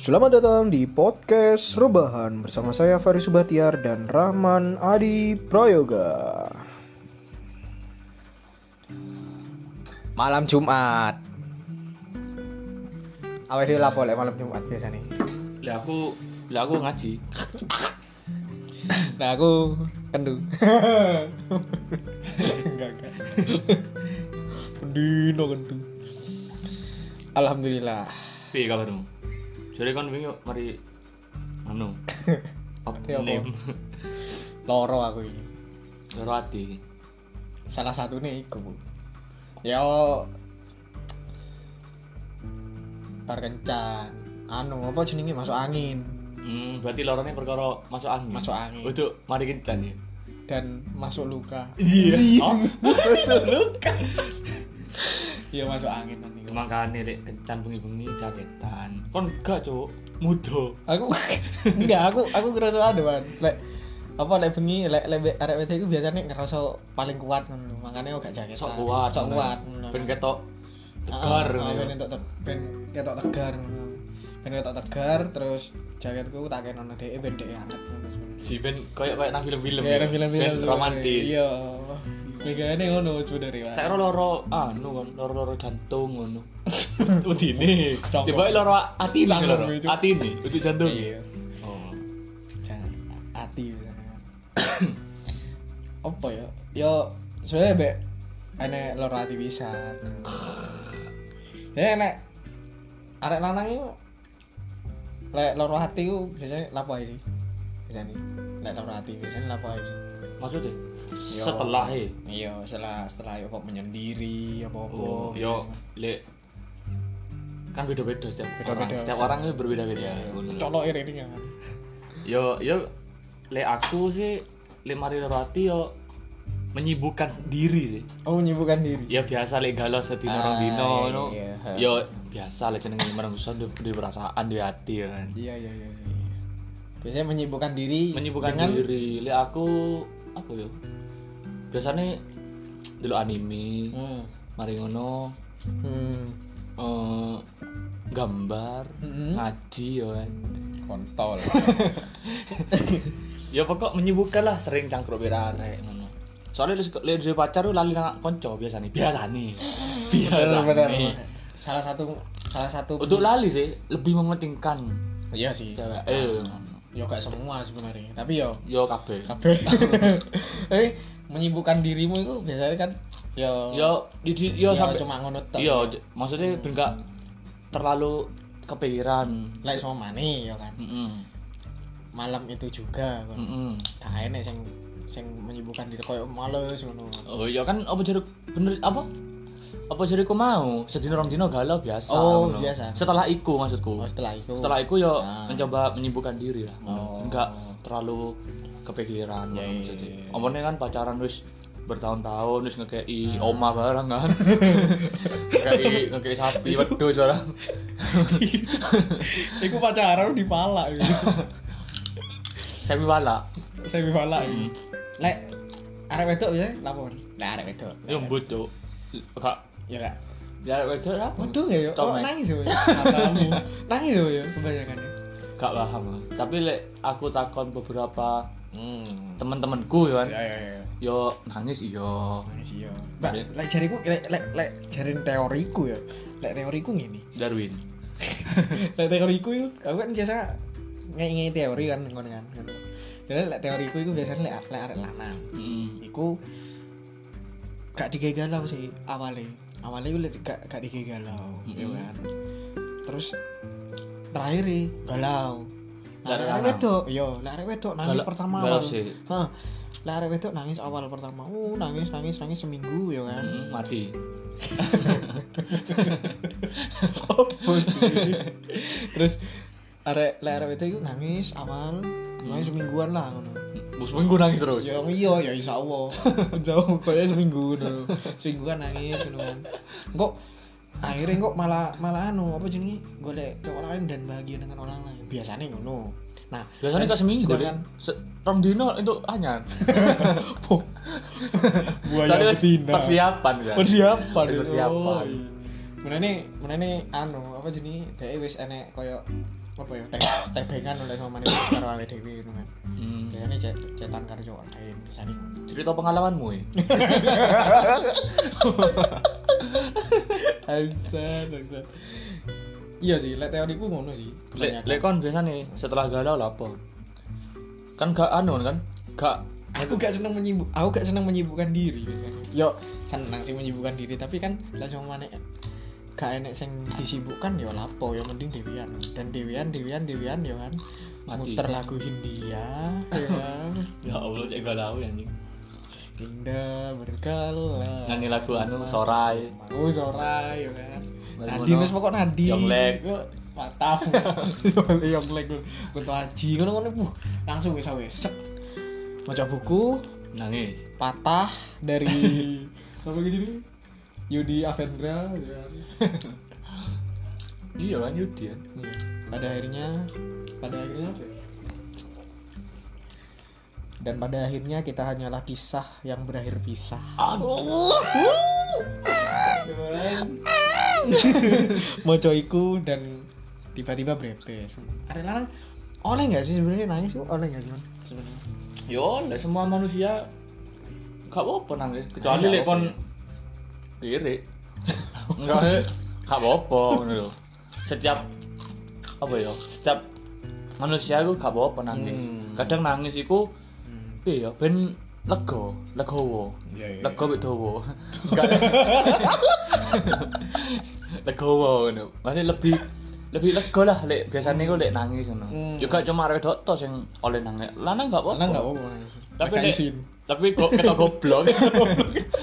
Selamat datang di podcast Rebahan bersama saya Faris Subatiar dan Rahman Adi Prayoga. Malam Jumat. Awal dia lapor lek malam Jumat biasa nih. Lah aku lah aku ngaji. Nah aku kendu. enggak enggak. Pendino kendu. Alhamdulillah. Piye kabarmu? Jare kon wingi mari anu. Apa name? Loro aku ini. Loro ati. salah satu nih iku ya bar kencan anu apa jenenge masuk angin Hmm, berarti lorone perkara masuk angin. Masuk angin. Untuk mari kencan ya. dan masuk luka Iya. Oh, masuk luka iya masuk angin nanti makane lek kencan bengi-bengi jaketan. Kon gak, Cuk. Mudo. aku enggak aku aku ngerasa ada ban lek apa lek bengi lek lek arek wedok iku biasanya ngerasa paling kuat ngono makanya gak jaket Sok kuat. sok kuat ngono. Ben ketok Ah, tegar. ah, ben te- ben ketok tegar. Ben ketok tegar terus jaketku tak kenono dhek ben dhek anget. Si ben koyo koyo nang film-film. Kayak ya. film-film romantis. Iya. Megane ngono sebenarnya. Tak loro anu kan, loro-loro jantung ngono. Udine. Tiba loro atine Cangkem, loro. itu. Atine, itu jantung. Iya. Oh. Jangan kan. Apa ya? Yo sebenarnya be enek loro hati bisa. Ya enek arek lanang itu lek loro hati ku biasanya lapo ae sih. Biasanya lek loro hati biasanya lapo ae sih. Maksudnya Yo. setelah e. Iya, setelah setelah apa menyendiri apa-apa. Oh, yo lek kan beda-beda setiap Beda-beda. orang. Setiap orang itu berbeda-beda. ngono. colok ini kan. Yo yo lek aku sih lek mari loro ati yo menyibukkan diri sih. Oh, menyibukkan diri. Ya biasa lek galau sedina Ah, rong dino iya, ngono. iya. Yo biasa lek jenenge merengso di, di perasaan di hati ya kan. Iya, iya, iya. iya. Biasanya menyibukkan diri menyibukkan dengan diri lek aku apa yo. Biasanya dulu anime. Hmm. mari ngono. Hmm. eh, gambar Mm-mm. ngaji kan. Kontol. ya pokok menyibukkan lah sering cangkruk berarek ngono. Soalnya lihat dari pacar tuh lali nang konco biasa nih biasa nih biasa nih Salah satu salah satu untuk lali sih lebih mementingkan Iya sih. cewek eh Yo gak semua sebenarnya, tapi yo yo kabeh kabeh. Eh, menyibukkan dirimu itu biasanya kan yo yo di di- yo yo sampai cuma ngono tok. iya j- maksudnya ben gak terlalu kepikiran Lek sama mani yo kan. Mm-mm. Malam itu juga kan. Mm-mm. Gak enek sing sing menyibukkan diri koyo males ngono. Oh iya kan apa jadi bener apa? Apa jadi ku mau sedino rong dino galau biasa. Oh, biasa. Setelah iku maksudku. Oh, setelah itu. Setelah iku yo Ah. mencoba menyibukkan diri lah. Oh. Enggak terlalu kepikiran Ya, ngono iya, maksudnya. iya. Omongnya kan pacaran wis bertahun-tahun wis ngekei oma barang kan. ngekei ngekei sapi wedhus barang. Iku pacaran di pala gitu. Sapi wala. Saya di pala. Hmm. Lek arek wedok ya lapor. Lek arek wedok. Yo mbut cuk. Kak Ya kak. ya wedok apa? Betul ya yo. Oh, Comek. nangis yo. Matamu. nangis yo yo kebanyakan. ya. Gak paham. Tapi lek aku takon beberapa Hmm. teman-temanku ya kan. Ya ya ya. Yo nangis iyo. Nangis yo. Mbak, lek jariku lek lek lek jarin teoriku ya. Lek teoriku ngene. Darwin. lek teoriku itu aku kan biasa ngai teori kan ngono kan. Jadi lek teoriku itu biasanya lek lek arek lanang. Mm. Iku gak digalau sih awalnya. Awalnya lek gak gak digalau, ya Mm-mm. kan. Terus terakhir e, galau. Nah, arek lanang. wedok, yo, lek arek wedok nangis Galau- pertama galau awal. sih. Hah. Lek arek wedok nangis awal pertama. Uh, nangis nangis nangis seminggu ya kan. Mm, mati. Terus arek lek arek wedok itu nangis awal, nangis semingguan lah ngono. Bos minggu nangis terus. Ya iya ya insya Allah. Jauh kayaknya seminggu dulu. Seminggu kan nangis gitu kan. Kok akhirnya kok malah malah anu apa jenenge golek cowok lain dan bahagia dengan orang lain. Biasanya ngono. Nah, Biasanya kok seminggu sedangkan Se rong dino itu anyar. buaya betina. persiapan kan. persiapan Persiapan. Oh, iya. Menene menene anu apa jenenge dhek wis enek koyo apa ya teh tebengan oleh sama manis karo awake dhewe ngono kan Hmm. cet cetan karo cowok lain biasanya ngono. cerita pengalamanmu ya Bangsat, bangsat. Iya sih, lek teoriku ngono sih. lek lek kon biasanya setelah galau lah apa kan gak anu kan gak aku gak seneng menyibuk, aku gak seneng menyibukkan diri biasanya. Yo, seneng sih menyibukkan diri, tapi kan lah sama mana gak enek sing disibukkan yo lapo yo mending dewian. Dan dewian dewian dewian yo kan. Mati. muter lagu Hindia ya kan. Ya Allah cek galau ya anjing. Indah berkala. Nyanyi lagu anu sorai. Mau sorai ya kan. Nadi ngono. wis pokok Nadi. Yonglek. Kok patah Yonglek bentuk haji ngono ngono langsung wis wis. Maca buku. Nangis. Patah dari apa gini Yudi Avendra ya kan. iya kan Yudi kan? Iya. pada akhirnya pada akhirnya apa ya? dan pada akhirnya kita hanyalah kisah yang berakhir pisah. Aduh. Mocoiku dan tiba-tiba brepes ada larang oleh nggak sih sebenarnya? Nangis tuh oleh nggak sih sebenarnya. Yo lek semua manusia gak apa-apa nangis. Kecuali Nangis lek gak diri enggak sih gak apa-apa lho. Setiap apa ya setiap manusia itu gak apa-apa nangis. Hmm. kadang nangis iku piye ya ben lega legowo. Iya, iya. lega mek dawa. Enggak. Legowo ngono. Maksudnya lebih lebih lega lah lek biasanya gue lek nangis ngono. Hmm. juga cuma arek tok tok sing oleh nangis. Lanang gak apa-apa. Karena nggak apa-apa nangis. tapi Nggak izin. tapi kok kita goblok.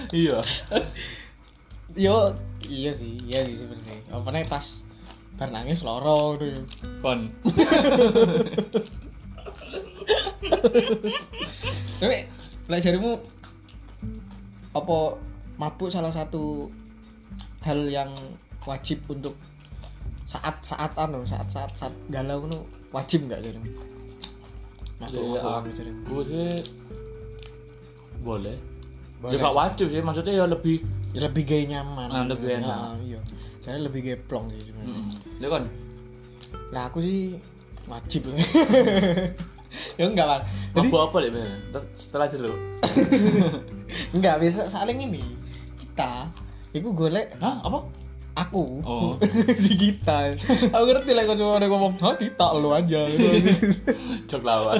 Iya yo. Iya sih iya sih sebenarnya. Apa nih pas bar nangis loro gitu. Kon tapi lek jarimu apa mabuk salah satu hal yang wajib untuk saat saat anu saat saat saat galau nu wajib nggak jarimu? Mabuk apa jarimu? gue sih boleh. Boleh. ya gak wajib sih maksudnya ya lebih ya lebih gaya nyaman. Ah, lebih enak. Nah, iya. Saya lebih gaya plong sih sebenarnya. Mm, ya kon? Lah aku sih wajib. Ya enggak lah jadi mabuk apa? Ter- setelah jeruk enggak biasa saling ini kita itu golek hah? Apa aku. Oh. si kita aku ngerti lah kalau cuma ada ngomong ah kita lu aja. Cok lawan.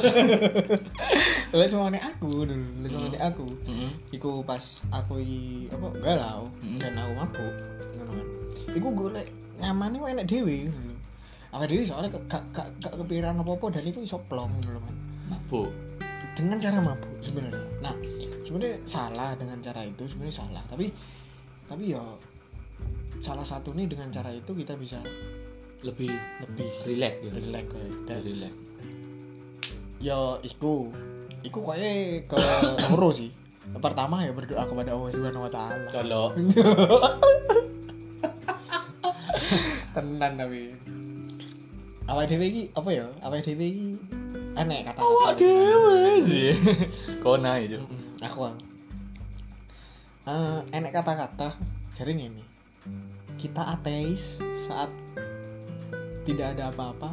Lah semuanya aku dulu. Lah semuanya aku. Mm-mm. iku pas aku i apa galau dan aku mabuk. Ngono kan. Iku golek nyamannya kok enak dewi apa dewi soalnya gak gak gak kepikiran apa apa dan itu iso plong dulu kan. Mabuk. Dengan cara mabuk sebenarnya. Nah sebenarnya salah dengan cara itu sebenarnya salah. Tapi tapi ya salah satu nih dengan cara itu kita bisa lebih lebih relax ya. relax kayak dan relax. Ya iku iku kayak ke loro sih. Pertama ya berdoa kepada Allah Subhanahu Wa Taala. Kalau tenan tapi. Awal dewe iki apa ya? Awal dewe iki aneh kata awak dewe sih. Kau naik aku aku. Eh, enek kata-kata. Jadi ini kita ateis saat tidak ada apa-apa.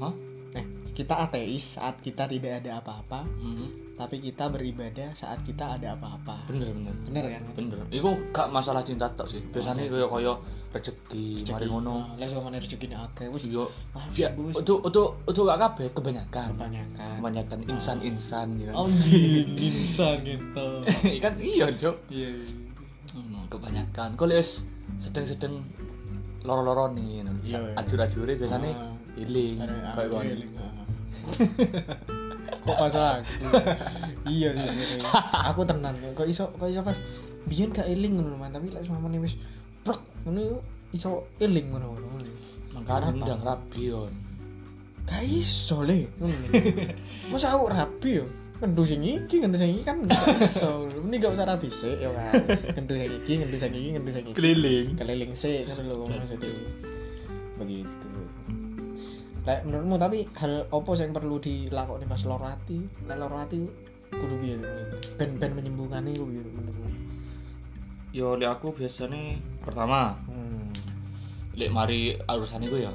Hah? Eh kita ateis saat kita tidak ada apa-apa Mm, tapi kita beribadah saat kita ada apa-apa. Bener bener. Bener kan? Bener. Iku gak masalah cinta tok sih. Biasanya koyo koyo rezeki mari ngono. Lah sama rezeki ini akeh wis yo Ah, ya untuk untuk untuk gak kabeh kebanyakan. Kebanyakan. Kebanyakan insan insan ya kan? Oh bisa gitu kan iya cok iya Hmm, kebanyakan. Kalau wis sedang-sedang loro-loro nih Iya, iya. ajur-ajure biasanya Ah. healing kayak kon ah. kok pas aku? Iya sih sebenarnya aku tenan kok iso kok iso pas biyen gak eling ngono man tapi lek sama wis prok ngono iso eling ngono ngono. Makanya ndang rabi yon. Gak iso le. Masa aku rapi yo kendu sing iki kendu sing iki kan gak iso ini gak usah rapi sih yo kan? Kendu sing iki kendu sing iki kendu sing iki. Keliling. Keliling sih kan lho maksudnya begitu. Lek menurutmu tapi hal opo yang perlu dilakukan pas loro hati lek loro hati kudu piye maksudnya ben ben menyembuhkan iku piye menurutmu? Yo lek aku biasanya pertama hmm. lek mari urusan itu ya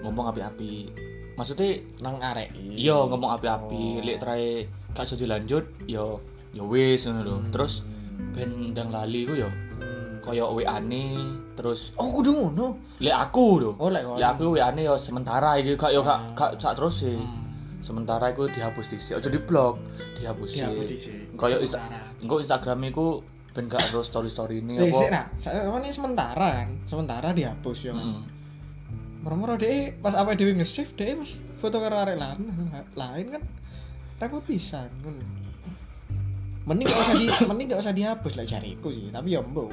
ngomong api-api maksudnya nang arek. Iya. Ngomong api-api lek terae gak iso dilanjut yo yo wis ngono lho. Terus ben ndang lali ku yo Hmm. kaya WA-ne terus oh kudu ngono? Lek aku lho. Oh lek lek aku WA-ne yo sementara iki gak yo gak Hmm. gak sak terus sih. Sementara iku dihapus dhisik aja diblok dihapus Dihapus sih dhisik. kaya insta engko Instagram iku ben gak terus story-story ini sik apa nah, saya ini sementara kan, sementara dihapus ya. kan. Moro-moro deh pas apa dhewe nge-save deh mas foto karo arek lain lain kan repot pisan ngono. Mending gak usah di mending gak usah dihapus lah cariku sih, tapi ya mbok.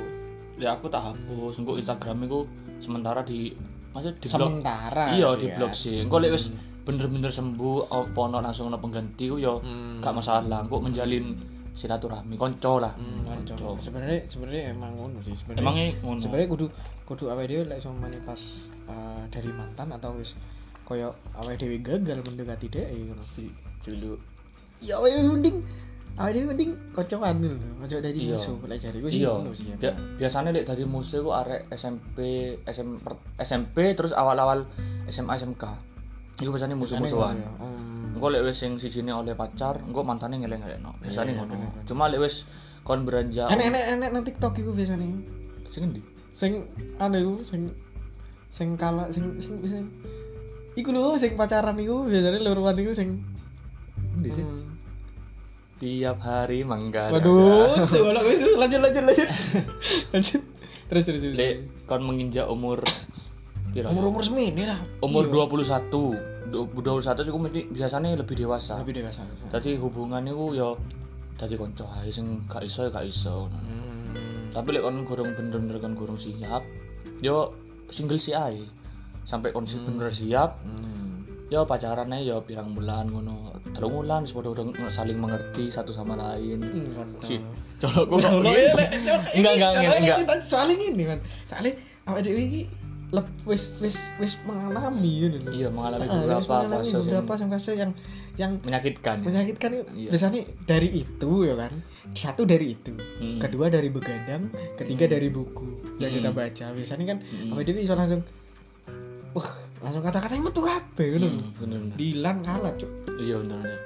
ya aku tak hapus engko Instagram iku sementara di maksudnya di blok Sementara. iya gitu di ya. blok sih engko lek wis bener-bener sembuh apa ono langsung ono pengganti ku yo Hmm. gak masalah engko menjalin silaturahmi konco lah Hmm, kanca. Sebenarnya sebenarnya emang ngono sih sebenarnya. emangnya ngono sebenarnya kudu kudu awake dhewe lek sama pas uh, dari mantan atau wis koyo awake dhewe gagal mendekati dhek ngono si dulu ya awake dhewe mending awake dhewe mending kocokan lho ojo dari Iya. musuh lek jariku sih iya ngono sih ya. Bia- biasanya lek dari musuh ku arek SMP SM, SMP terus awal-awal SMA SMK itu biasanya musuh-musuhan Ya, hmm. Engko lek wis sing sijine oleh pacar engko mantane ngeleng-ngelengno biasanya ngono cuma lek wis kon beranjak enek enek enek nang TikTok iku biasane sing endi sing anu iku sing sing kalah sing sing sing iku lho sing pacaran iku biasane luruan iku sing endi sih Hmm. tiap hari mangga Waduh, tuh wis lanjut lanjut lanjut. lanjut. Terus terus terus. lek kon menginjak umur? Umur umur semini lah. umur 21 Du- 21 sih mesti biasanya lebih dewasa Lebih dewasa. Dadi hubungan iku ya dadi kanca ae sing gak iso ya gak iso. Hmm. Tapi lek kon gorong bener-bener kon gorong siap, yo single si ae. Sampai kon si bener siap, Hmm. yo pacaran ae yo pirang bulan ngono. Telung bulan wis padha udah saling mengerti satu sama lain. Si colokku kok Iya. Enggak enggak enggak. Soalnya gini kan. Soalnya awake dhewe iki lep wis wis wis mengalami gitu loh. Iya mengalami Ah, wis beberapa mengalami fase beberapa fase yang yang menyakitkan. menyakitkan Iya. biasanya dari itu ya kan satu dari itu Hmm. kedua dari begadang ketiga dari buku yang kita baca biasanya kan apa dia bisa langsung wah langsung kata-katanya metu kabeh ngono Hmm. Dilan kalah cuk Iya bener bener.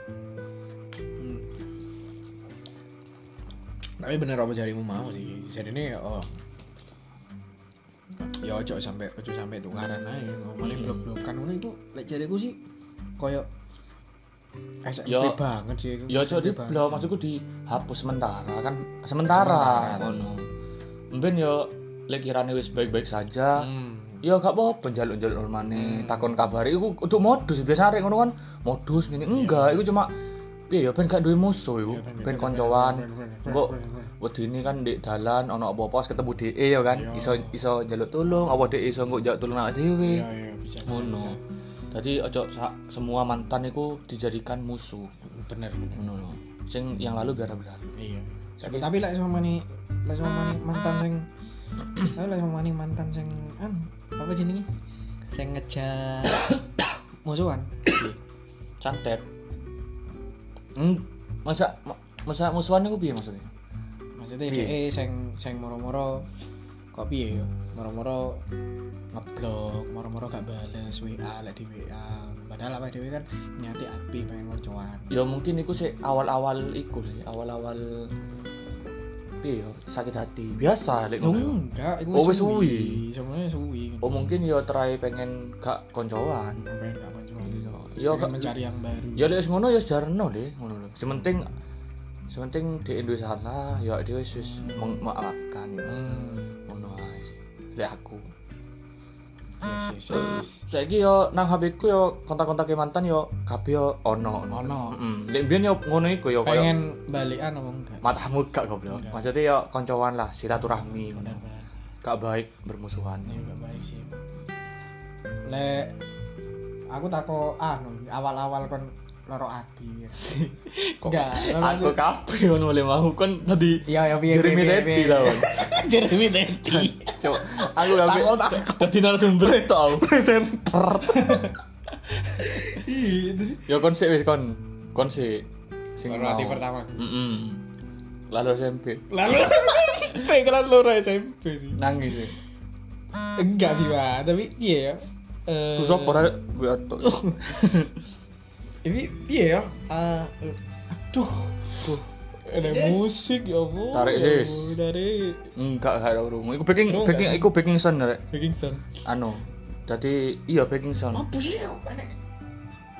tapi bener apa jarimu mau sih jadi ini oh ya ojo sampai ojo sampai tukaran aja ngomongin blok blokan ngono itu lek jariku sih koyo SMP Yo- banget sih Ya cok di blok maksudku dihapus sementara kan? Sementara ngono. Mben yo lek kirane wis baik-baik saja. Hmm. Ya gak apa-apa njaluk-njaluk hormane, takon kabari iku untuk modus biasa arek ngono kan modus ngene. Enggak iku cuma piye ya ben gak duwe musuh iku. Ben koncoan. engko wedine kan di dalan ana apa-apa ketemu DE ya kan? Iso iso njaluk tolong apa DE iso engko njaluk tolong awake dhewe? Ya ya bisa ngono. jadi ojo sa- semua mantan iku dijadikan musuh. Bener bener. Ngono sing yang lalu biar berlalu iya. Tapi tapi lek sama mani lek sama mani mantan sing tapi lek sama mani mantan sing an apa jenenge sing ngejar musuhan. Santet hmm, masa ma- masa musuhan iku piye maksudnya maksudnya dia sing sing moro-moro kok piye ya moro-moro ngeblok moro-moro gak bales WA lek di WA padahal apa dhewe kan niati api pengen mercuan. Ya mungkin iku sih awal-awal iku sih awal-awal piye sakit hati. Biasa lek ngono. Enggak iku Oh, wis suwi. sebenarnya suwi. Oh mungkin ya try pengen gak koncoan. Pengen gak mercuan iya ya pengen gak mencari yang baru. Ya lek ngono ya jarno deh ngono lho. Sementing sementing di duwe salah ya dia wis wis memaafkan ya. hmm ngono ae sih lek aku yes yes yes saiki yo nang HP ku yo kontak-kontak mantan yo kabeh yo ono Ono. Heeh. Lek biyen yo ngono iku yo koyo pengen balikan apa enggak matamu gak goblok. Maksudnya yo koncoan lah, silaturahmi ngono. Gak baik bermusuhan. ya gak baik sih lek aku tako anu awal-awal kon loro ati sih enggak Aku kabeh ngono oleh mau kon tadi iya ya piye Jeremy Teti lah. kon. Jeremy Teti Coba aku kabeh dadi narasumber tok. presenter iya itu Yo kon sik wis kon. Kon sik sing loro ati pertama Heeh. Lalu SMP lalu saya kelas loro SMP sih nangis sih. enggak sih pak tapi iya ya Eh, Terus apa rek? Gue atok. Ini piye ya? Ah, aduh. Duh. Ada musik ya Allah. Tarik, Ya sis. Tarik. Enggak gak ada urung. Iku baking Oh, baking iku baking sound rek. Baking sound. Anu. Jadi iya baking sound. Apa sih kok aneh?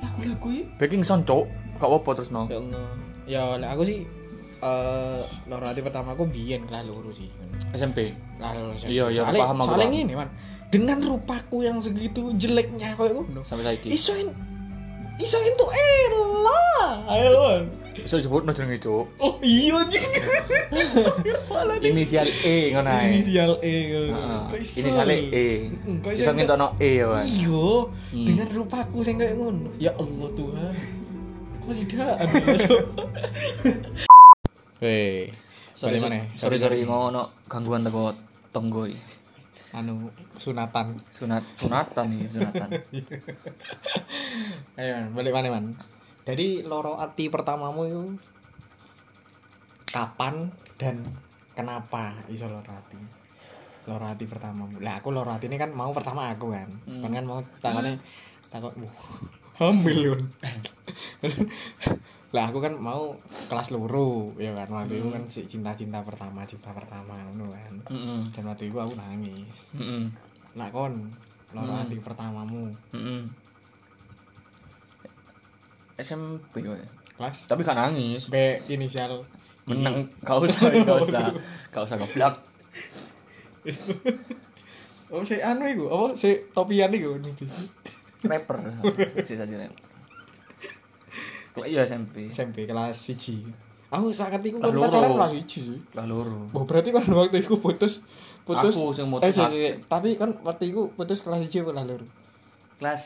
Lagu-lagu ini? Baking sound cok. Gak apa terus no. Ya Allah. Ya lah aku sih eh loro hati pertama aku biyen kelas loro sih. SMP. Lah loro SMP. Iya, iya, paham aku, Soalnya ngene, Man. Dengan rupaku yang segitu jeleknya kayak ngono. Sampai saiki. Iso iso entuk elah. Ayo, Man. Iso disebut no jenenge cok. Oh iya anjing. Inisial E ngono ae. Inisial E. Iso? Inisial E. Iso ngentokno E ya, Wan. Iya, Hmm. dengan rupaku sing kayak ngono. Ya Allah Tuhan. Kok tidak? Hei, Sorry, balik mana? sorry, sorry, mau ono gangguan teko tonggo iki. Anu sunatan. Sunat sunatan nih, sunatan. Ayo, Man, balik mana man? Jadi loro hati pertamamu itu kapan dan kenapa iso loro hati? Loro hati pertamamu. Lah aku loro hati ini kan mau pertama aku kan. Kan kan mau takone takut hamil Yun. lah aku kan mau kelas loro ya kan waktu itu kan si cinta-cinta pertama cinta pertama ngono kan. Heeh. Dan waktu itu aku nangis. Heeh. Lah kon loro hati pertamamu Heeh. SMP wae. kelas Tapi gak nangis. B inisial Menang gak usah, gak usah. Gak usah goblok. Oh, si anu iku, apa si topian iku mesti. Rapper. Sih saja rapper. Iya SMP. SMP kelas 1. Aku saat iku Kelas kan pacaran kelas 1. Lah loro. Oh, berarti kan waktu iku putus putus. Aku sing Eh, si, si. tapi kan waktu iku putus kelas 1 apa kelas loro? Kelas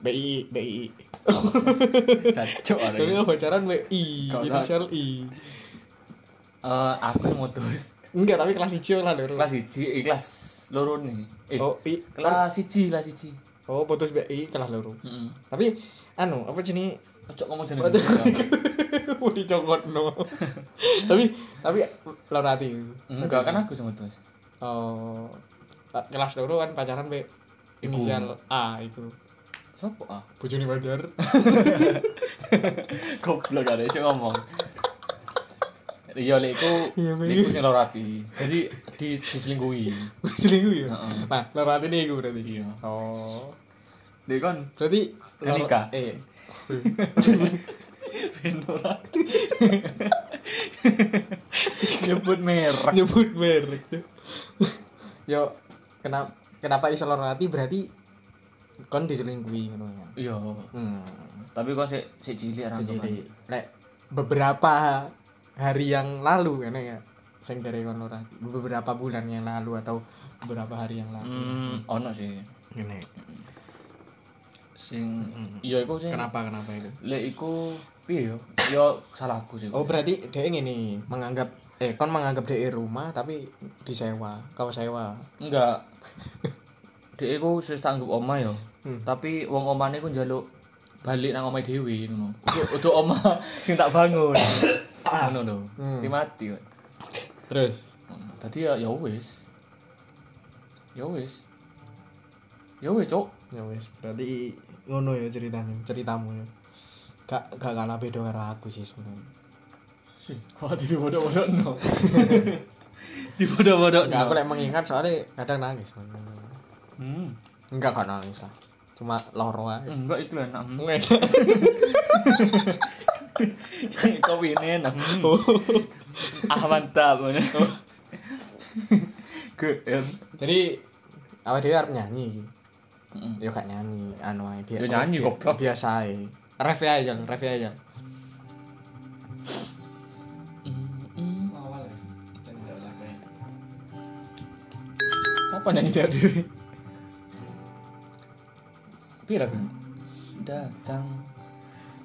BI, BI. cacok ada. Tapi kan pacaran BI, inisial I. Eh, aku sing mutus. Enggak, tapi kelas 1 kelas loro. Kelas 1, eh, kelas loro nih. Eh, Oh, I. kelas 1, kelas 1. Oh, putus BI kelas loro. Heeh. Tapi anu, apa jenis Ojo ngomong jeneng. mau dicokot no tapi tapi loro hati Enggak kan aku sing mutus. oh kelas loro kan pacaran be inisial A itu Sopo ah? bojone pacar Goblok ada cek ngomong. Iya, lek iku Iya, Pak. iku sing loro ati. Jadi di diselingkuhi. selingkuh ya nah loro hati ini iku berarti Iya. oh Dek kon berarti Nikah? eh Venora. Nyebut merek. nyebut merek yo kenapa kenapa iso loro berarti kon diselingkuhi ngono kan Iya. hmm Tapi kon sik sik cilik ra jadi lek beberapa hari yang lalu kan ya sing dari kon beberapa bulan yang lalu atau beberapa hari yang lalu Hmm, ono sih. Ngene. Sing iya iku sing kenapa kenapa itu lek iku piye yo? Yo salahku sih. oh berarti dia ini menganggap eh kon menganggap dia rumah tapi disewa kau sewa Enggak. Dek iku wis tak anggap omah yo. Hmm. Tapi wong omahne ku njaluk balik nang omahe dhewe ngono. Untuk omah sing tak bangun. Ngono lho. Hmm. Ti mati kok. terus Tadi ya ya wis. Ya wis. Ya wis, Cuk. ya berarti ngono ya ceritanya ceritamu ya gak gak kalah beda karo aku sih sebenarnya Sih, kok di bodoh-bodoh no. Di bodoh-bodoh Enggak, aku lek mengingat soalnya kadang nangis man. Hmm. enggak kan nangis lah cuma loro aja Enggak itu enak. Enggak. Kau ini enak. Ah mantap. Keren. jadi awal dia harus nyanyi Mm. ya gak nyanyi anu ae biar Ya nyanyi, goblok. biasa ae ref aja ref aja Apa nyanyi dia diri? Pira kan? Datang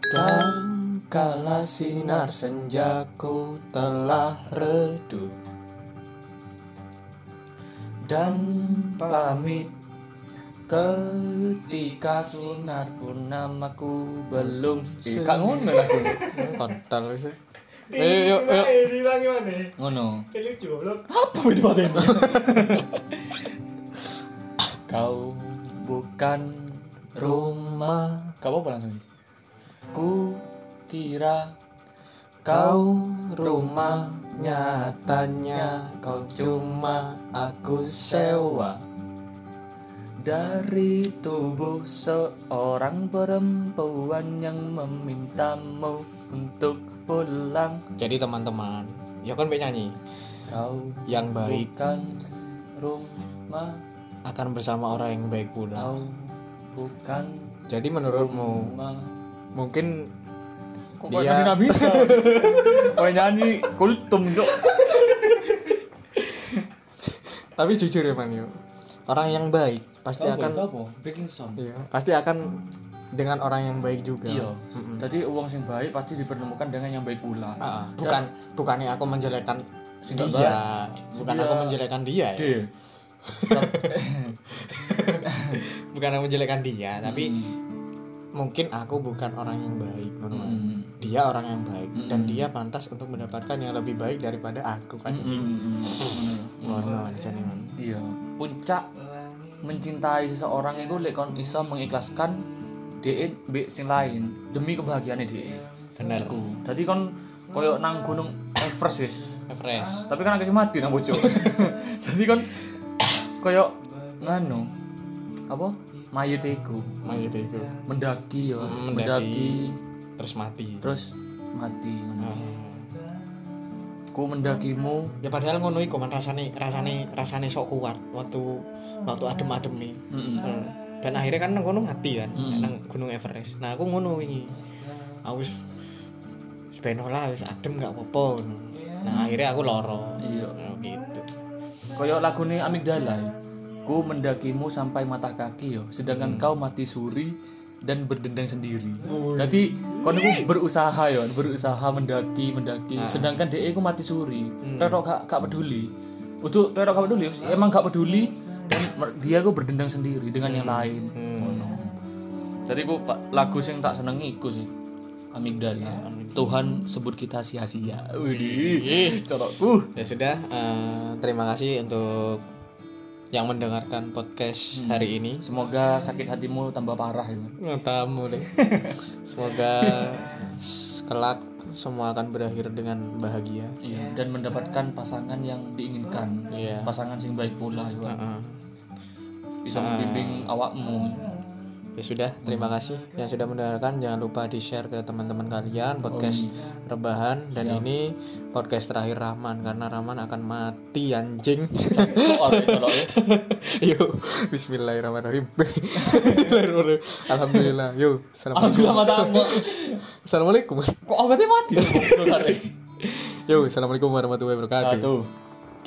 dan kala sinar senjaku telah redup dan pamit ketika sunar purnamaku belum eh, kak ngono lagu kontol sih Ayo. Dilangi mana? ngono Lucu goblok. apa itu paten kau bukan rumah Gak apa-apa langsung. Ku kira kau rumah Nyatanya kau cuma aku sewa Dari tubuh seorang perempuan yang memintamu untuk pulang Jadi teman-teman, ya kan nyanyi. Kau Yang baik bukan rumah akan bersama orang yang baik pula. Kau bukan Jadi menurutmu rumah mungkin Kok Dia- nyanyi nggak bisa? Kok nyanyi kultum cok. tapi jujur ya Man, yuk. Orang yang baik pasti akan apa? Breaking iya, pasti akan dengan orang yang baik juga. Iya. Jadi uang sing baik pasti dipertemukan dengan yang baik pula. Ah, bukan bukannya aku menjelekkan Sing dia, baik. bukan Dia- aku menjelekkan dia ya. D. Bukan aku menjelekkan dia, tapi Hmm. mungkin aku bukan orang yang baik. Hmm. Dia orang yang baik dan dia pantas untuk mendapatkan yang lebih baik daripada aku kan. Hmm. Nih, Man. Iya. Puncak mencintai seseorang itu lek kon iso mengikhlaskan DE mbek sing lain demi kebahagiaannya DE. Bener. Iku. Jadi kon koyo nang gunung Everest wis. Fresh. tapi kan akeh mati nang bocor jadi kan koyo nganu apa mayit iku Mayit mendaki ya Mm, mendaki, mendaki. terus mati. terus mati ngono. Ah. ku mendakimu Ya padahal ngono iku man rasane rasane rasane sok kuat waktu waktu adem-adem nih. Mm-mm. Hmm. Dan akhirnya kan nang kono mati kan Mm. nang Gunung Everest. Nah, aku ngono wingi. Aku ben lah wis adem gak apa-apa. Nah, akhirnya aku loro. Iya. Nah, gitu. koyo lagune amigdala ya. ku mendakimu sampai mata kaki yo sedangkan kau mati suri dan berdendang sendiri. Jadi kon iku berusaha yo, berusaha mendaki, mendaki. Sedangkan DE ku mati suri. Tetok gak gak peduli. Untuk tetok gak peduli, emang gak peduli dan dia ku berdendang sendiri dengan yang lain. Ngono. Jadi ku pa- lagu sing tak senengi iku sih. Amigdala. Tuhan sebut kita sia-sia. Widih, corokku. Ya sudah, eh, terima kasih untuk yang mendengarkan podcast hari ini. Semoga sakit hatimu tambah parah ya. Tamu deh. Semoga kelak semua akan berakhir dengan bahagia. Iya, dan mendapatkan pasangan yang diinginkan. Iya. Pasangan sing baik pula ya. Heeh. Bisa membimbing awakmu. Ya sudah, terima kasih yang sudah mendengarkan. Jangan lupa di-share ke teman-teman kalian podcast rebahan dan ini podcast terakhir Rahman karena Rahman akan mati anjing. Yuk, bismillahirrahmanirrahim. Alhamdulillah. Yuk, assalamualaikum. Assalamualaikum. Kok obatnya mati? Yuk, assalamualaikum warahmatullahi wabarakatuh.